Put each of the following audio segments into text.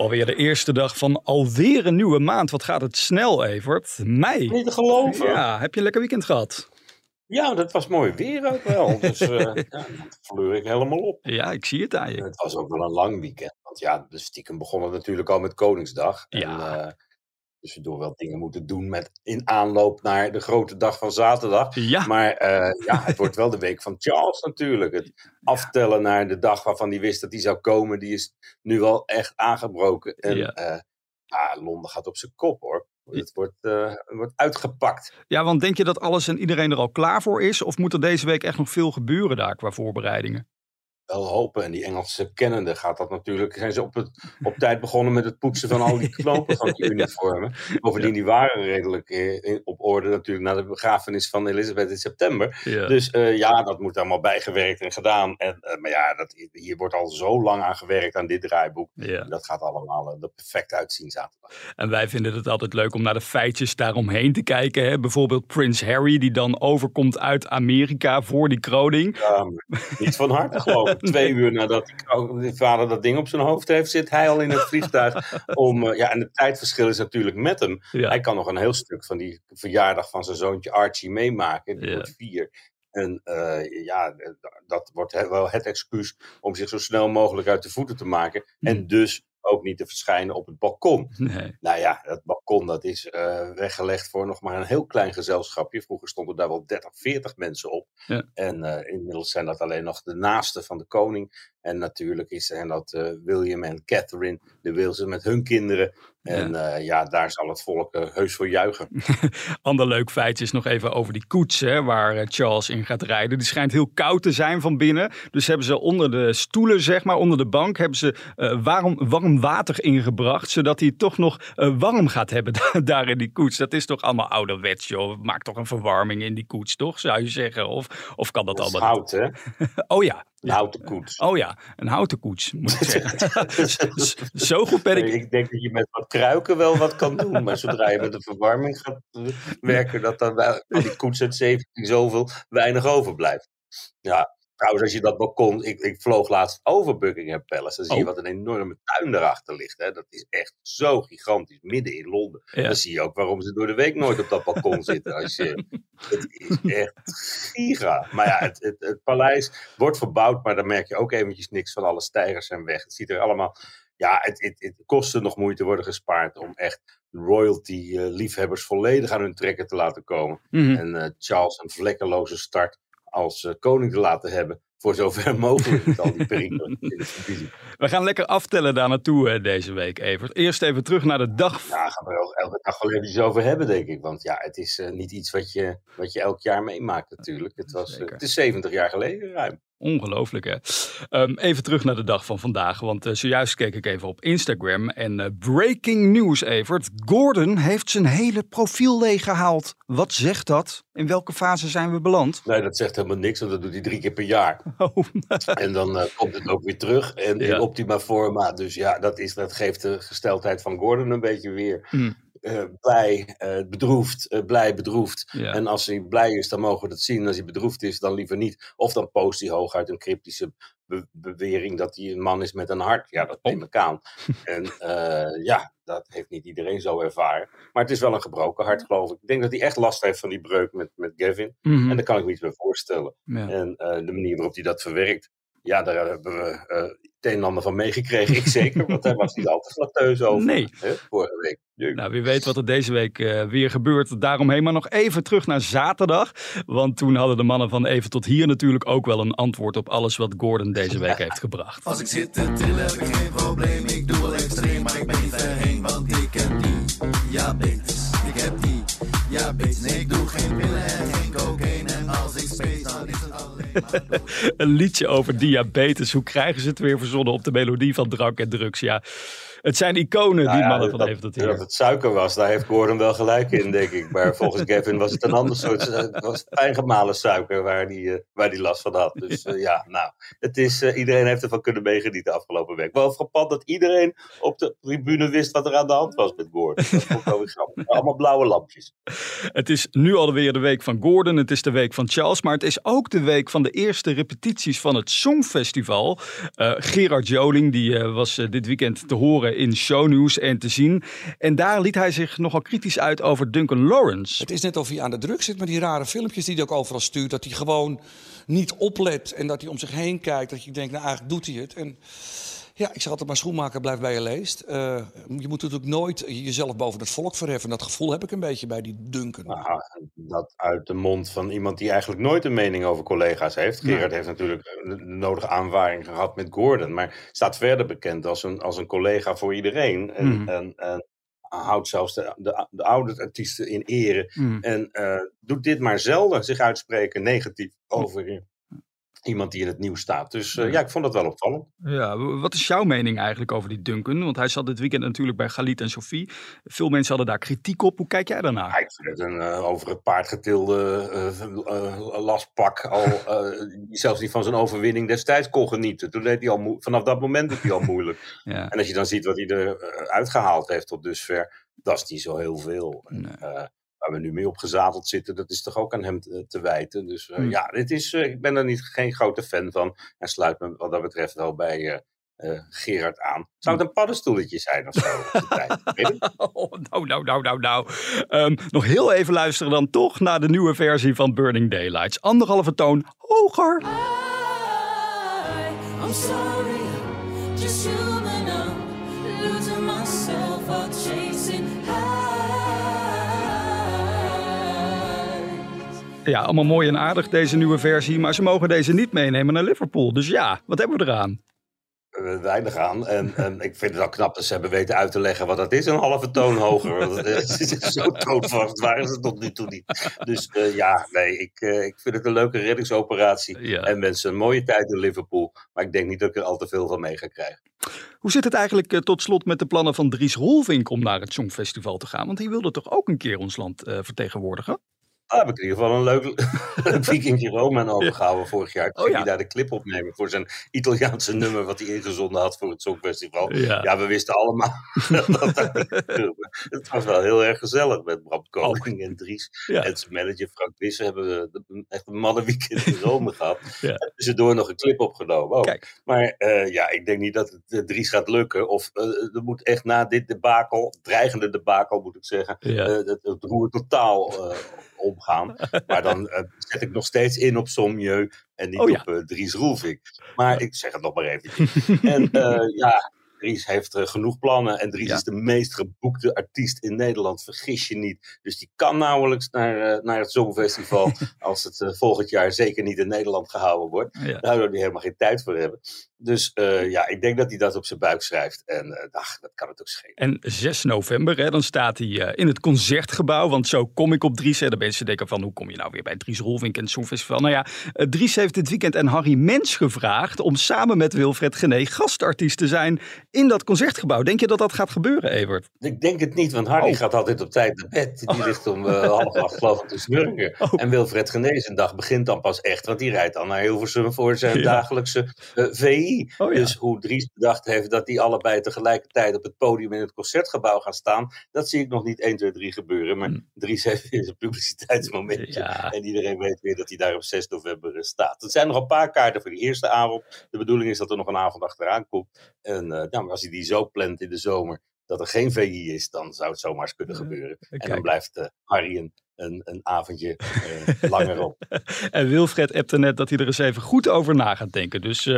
Op alweer de eerste dag van alweer een nieuwe maand. Wat gaat het snel, Evert? Mei. Niet te geloven. Ja. Ja, heb je een lekker weekend gehad? dat was mooi weer ook wel. Dus eh ja, dat vleur ik helemaal op. Ja, ik zie het aan je. Het was ook wel een lang weekend. Want ja, de stiekem begon het natuurlijk al met Koningsdag. Ja. En, eh, dus we door wel dingen moeten doen met in aanloop naar de grote dag van zaterdag. Ja, Maar eh, ja, het wordt wel de week van Charles natuurlijk. Het aftellen naar de dag waarvan hij wist dat hij zou komen, die is nu wel echt aangebroken. En Ja. ja, Londen gaat op zijn kop hoor. Het wordt, eh, het wordt uitgepakt. ja, want denk je dat alles en iedereen er al klaar voor is? Of moet er deze week echt nog veel gebeuren daar qua voorbereidingen? Wel hopen. En die Engelse kennende gaat dat natuurlijk. Zijn ze op, het, op tijd begonnen met het poetsen van al die knopen van die uniformen. Bovendien, die waren redelijk eh, in- op orde natuurlijk na de begrafenis van Elizabeth in september. Ja. Dus eh, ja, dat moet allemaal bijgewerkt en gedaan. En, eh, maar ja, dat, hier wordt al zo lang aan gewerkt aan dit draaiboek. ja. Dat gaat allemaal er perfect uitzien zaterdag. En wij vinden het altijd leuk om naar de feitjes daaromheen te kijken. Hè? Bijvoorbeeld Prins Harry, die dan overkomt uit Amerika voor die kroning. Ja, niet van harte geloof ik. Twee uur nadat die, vader dat ding op zijn hoofd heeft, zit hij al in het vliegtuig. Om, eh, ja, en het tijdverschil is natuurlijk met hem. Ja. Hij kan nog een heel stuk van die verjaardag van zijn zoontje Archie meemaken. Die Ja. wordt vier. En eh, ja, eh, dat wordt wel het excuus om zich zo snel mogelijk uit de voeten te maken. Hm. En dus ook niet te verschijnen op het balkon. Nee. Nou ja, dat balkon dat is eh, weggelegd voor nog maar een heel klein gezelschapje. Vroeger stonden daar wel 30, 40 mensen op. Ja. En eh, inmiddels zijn dat alleen nog de naasten van de koning. En natuurlijk is, zijn dat eh, William en Catherine, de Wilson met hun kinderen. En ja, ja daar zal het volk eh, heus voor juichen. Ander leuk feitje is nog even over die koets hè, waar eh, Charles in gaat rijden. Die schijnt heel koud te zijn van binnen. Dus hebben ze onder de stoelen, zeg maar, onder de bank, hebben ze eh, warm, warm water ingebracht. Zodat hij toch nog eh, warm gaat hebben daar in die koets. Dat is toch allemaal ouderwets, joh. Maak toch een verwarming in die koets, toch? Zou je zeggen? Of, of kan dat, Dat is allemaal hout, hè? Oh ja. Een houten koets. Oh ja, een houten koets, moet ik zeggen. Z- Zo goed ben ik. Ik denk dat je met wat kruiken wel wat kan doen. Maar zodra je met de verwarming gaat werken, dat dan die koets uit 17 zoveel weinig overblijft. Ja, trouwens, als je dat balkon. Ik, ik vloog laatst over Buckingham Palace. Dan zie je Oh. wat een enorme tuin daarachter ligt. Hè. Dat is echt zo gigantisch, midden in Londen. Ja. Dan zie je ook waarom ze door de week nooit op dat balkon zitten. Als je, het is echt giga. Maar ja, het, het, het paleis wordt verbouwd, maar dan merk je ook eventjes niks van alle stijgers zijn weg. Het ziet er allemaal. Ja, het, het, het kostte nog moeite worden gespaard om echt royalty-liefhebbers volledig aan hun trekken te laten komen. Mhm. En eh, Charles een vlekkeloze start als eh, koning te laten hebben. Voor zover mogelijk met al die perikelen in de televisie. We gaan lekker aftellen daar naartoe eh, deze week, Evert. Eerst even terug naar de dag. Ja, gaan we er elke dag wel eventjes over hebben, denk ik. Want ja, het is eh, niet iets wat je, wat je elk jaar meemaakt natuurlijk. Het, was, het is 70 jaar geleden ruim. Ongelooflijk hè. Ehm, even terug naar de dag van vandaag. Want eh, zojuist keek ik even op Instagram. En eh, breaking news Evert. Gordon heeft zijn hele profiel leeggehaald. Wat zegt dat? In welke fase zijn we beland? Nee, dat zegt helemaal niks, want dat doet hij drie keer per jaar. Oh, En dan eh, komt het ook weer terug en Ja. in optima forma. Dus ja, dat, is, dat geeft de gesteldheid van Gordon een beetje weer. Hmm. Eh, blij, eh, bedroefd, eh, blij, bedroefd. ja. En als hij blij is, dan mogen we dat zien. Als hij bedroefd is, dan liever niet. Of dan post hij hooguit een cryptische be- bewering dat hij een man is met een hart. Ja, dat neem ik aan. En ja, dat heeft niet iedereen zo ervaren. Maar het is wel een gebroken hart, geloof ik. Ik denk dat hij echt last heeft van die breuk met, met Gavin. Mhm. En daar kan ik me iets bij voorstellen. Ja. En de manier waarop hij dat verwerkt, ja, daar hebben we eh, het een en ander van meegekregen. Ik zeker, want hij was niet al te flatteus over Nee. hè, vorige week. Nou, wie weet wat er deze week eh, weer gebeurt. Daaromheen maar nog even terug naar zaterdag. Want toen hadden de mannen van even tot hier natuurlijk ook wel een antwoord op alles wat Gordon deze week heeft gebracht. Als ik zit te tillen heb ik geen probleem. Ik doe wel extreem, maar ik ben niet verheen. Want ik heb die diabetes. Ik Een liedje over diabetes. Hoe krijgen ze het weer verzonnen op de melodie van drank en drugs? Ja, Het zijn iconen, Nou die ja, mannen van dat, Evert dat hier. het suiker was, daar heeft Gordon wel gelijk in, denk ik. Maar volgens Gavin was het een ander soort. Het was fijngemalen suiker waar die, eh, waar die last van had. Dus eh, ja, nou, het is, eh, iedereen heeft ervan kunnen meegenieten afgelopen week. Wel frappant dat iedereen op de tribune wist wat er aan de hand was met Gordon. Dat vond ik wel weer grappig. Allemaal blauwe lampjes. Het is nu alweer de week van Gordon, het is de week van Charles, maar het is ook de week van de eerste repetities van het Songfestival. Eh, Gerard Joling die, eh, was eh, dit weekend te horen in shownieuws en te zien. En daar liet hij zich nogal kritisch uit over Duncan Lawrence. Het is net of hij aan de druk zit met die rare filmpjes die hij ook overal stuurt. Dat hij gewoon niet oplet en dat hij om zich heen kijkt. Dat je denkt, nou eigenlijk doet hij het. En ja, ik zeg altijd maar schoenmaker blijft bij je leest. Eh, je moet natuurlijk nooit jezelf boven het volk verheffen. Dat gevoel heb ik een beetje bij die Duncan. Nou, dat uit de mond van iemand die eigenlijk nooit een mening over collega's heeft. Gerard heeft natuurlijk de nodige aanvaring gehad met Gordon, maar staat verder bekend als een, als een collega voor iedereen. En, Mhm. en, en houdt zelfs de, de, de oude artiesten in ere. Hmm. En eh, doet dit maar zelden, zich uitspreken negatief over iemand die in het nieuws staat. Dus eh, ja, ik vond dat wel opvallend. Ja, wat is jouw mening eigenlijk over die Duncan? Want hij zat dit weekend natuurlijk bij Galit en Sophie. Veel mensen hadden daar kritiek op. Hoe kijk jij daarnaar? Ja, ik vind het een eh, over het paard getilde eh, lastpak. Al, die zelfs niet van zijn overwinning destijds kon genieten. Toen deed hij al vanaf dat moment deed hij al moeilijk. Ja. En als je dan ziet wat hij eruit uitgehaald heeft tot dusver, dat is niet zo heel veel. Nee. Eh, waar we nu mee opgezadeld zitten, dat is toch ook aan hem te, te wijten. Dus eh, Hmm. ja, dit is, eh, ik ben er niet, geen grote fan van. En sluit me wat dat betreft wel bij eh, eh, Gerard aan. Zou het een paddenstoeletje zijn of zo? Oh, nou, nou, nou, nou, nou. Ehm, nog heel even luisteren dan toch naar de nieuwe versie van Burning Daylights. Anderhalve toon hoger. I, I'm sorry, just human. Ja, allemaal mooi en aardig deze nieuwe versie, maar ze mogen deze niet meenemen naar Liverpool. Dus ja, wat hebben we eraan? weinig aan. En, en ik vind het ook knap dat ze hebben weten uit te leggen wat dat is, een halve toon hoger. Zo toonvast waren ze tot nu toe niet. Dus eh, ja, nee, ik, eh, ik vind het een leuke reddingsoperatie. Ja. En mensen, een mooie tijd in Liverpool. Maar ik denk niet dat ik er al te veel van mee ga krijgen. Hoe zit het eigenlijk eh, tot slot met de plannen van Dries Rolvink om naar het Songfestival te gaan? Want die wilde toch ook een keer ons land vertegenwoordigen? Heb ik in ieder geval een leuk, weekendje Rome aan overgehouden vorig jaar. Toen Oh, ja. daar de clip opnemen voor zijn Italiaanse nummer wat hij ingezonden had voor het Songfestival. Ja. Ja, we wisten allemaal dat. Het was wel heel erg gezellig met Bram Koning en Dries. Oh. Ja. En zijn manager Frank Wisse hebben we echt een mannenweekend in Rome gehad. Ja. En tussendoor nog een clip opgenomen. ook. Kijk. Maar eh, ja, ik denk niet dat het eh, Dries gaat lukken. Of eh, er moet echt na dit debakel, dreigende debakel moet ik zeggen, het, het roer totaal omgaan. Maar dan eh, zet ik nog steeds in op Sommieu en niet Oh ja. op eh, Dries Roelvink. Maar ik zeg het nog maar eventjes. en eh, ja, Dries heeft genoeg plannen. En Dries Ja. is de meest geboekte artiest in Nederland. Vergis je niet. Dus die kan nauwelijks naar, naar het Songfestival. als het volgend jaar zeker niet in Nederland gehouden wordt. Ja. Daar zou hij helemaal geen tijd voor hebben. Dus eh, ja, ik denk dat hij dat op zijn buik schrijft. En ach, dat kan het ook schelen. En 6 november, hè, dan staat hij eh, in het concertgebouw. Want zo kom ik op Dries. Hè. De mensen denken van, hoe kom je nou weer bij Dries Rolvink en het Songfestival? Nou ja, Dries heeft dit weekend aan Harry Mens gevraagd... om samen met Wilfred Gené gastartiest te zijn in dat concertgebouw. Denk je dat dat gaat gebeuren, Evert? Ik denk het niet, want Harry Oh. gaat altijd op tijd naar bed. Die ligt om half acht geloof ik te snurken. Oh. En Wilfred Genees dag begint dan pas echt, want die rijdt dan naar Hilversum voor zijn Ja. dagelijkse eh, Oh ja. Dus hoe Dries bedacht heeft dat die allebei tegelijkertijd op het podium in het concertgebouw gaan staan, dat zie ik nog niet 1, 2, 3 gebeuren. Maar Hm. Dries heeft weer zijn publiciteitsmomentje. Ja. En iedereen weet weer dat hij daar op 6 november eh, staat. Er zijn nog een paar kaarten voor die eerste avond. De bedoeling is dat er nog een avond achteraan komt. En eh, nou, maar als hij die zo plant in de zomer dat er geen VI is, dan zou het zomaar eens kunnen gebeuren. En dan blijft eh, Harry een, een, een avondje eh, langer op. En Wilfred appte net dat hij er eens even goed over na gaat denken. Dus eh,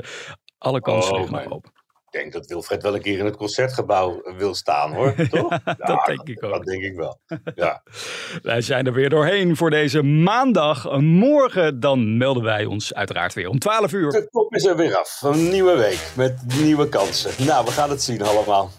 alle kansen Oh, liggen nog open. Ik denk dat Wilfred wel een keer in het concertgebouw eh, wil staan hoor. Toch? Ja, Dat denk ik ook. Dat denk ik wel. Ja. Wij zijn er weer doorheen voor deze maandag. Morgen dan melden wij ons uiteraard weer om 12 uur. De kop is er weer af. Een nieuwe week met nieuwe kansen. Nou, we gaan het zien allemaal.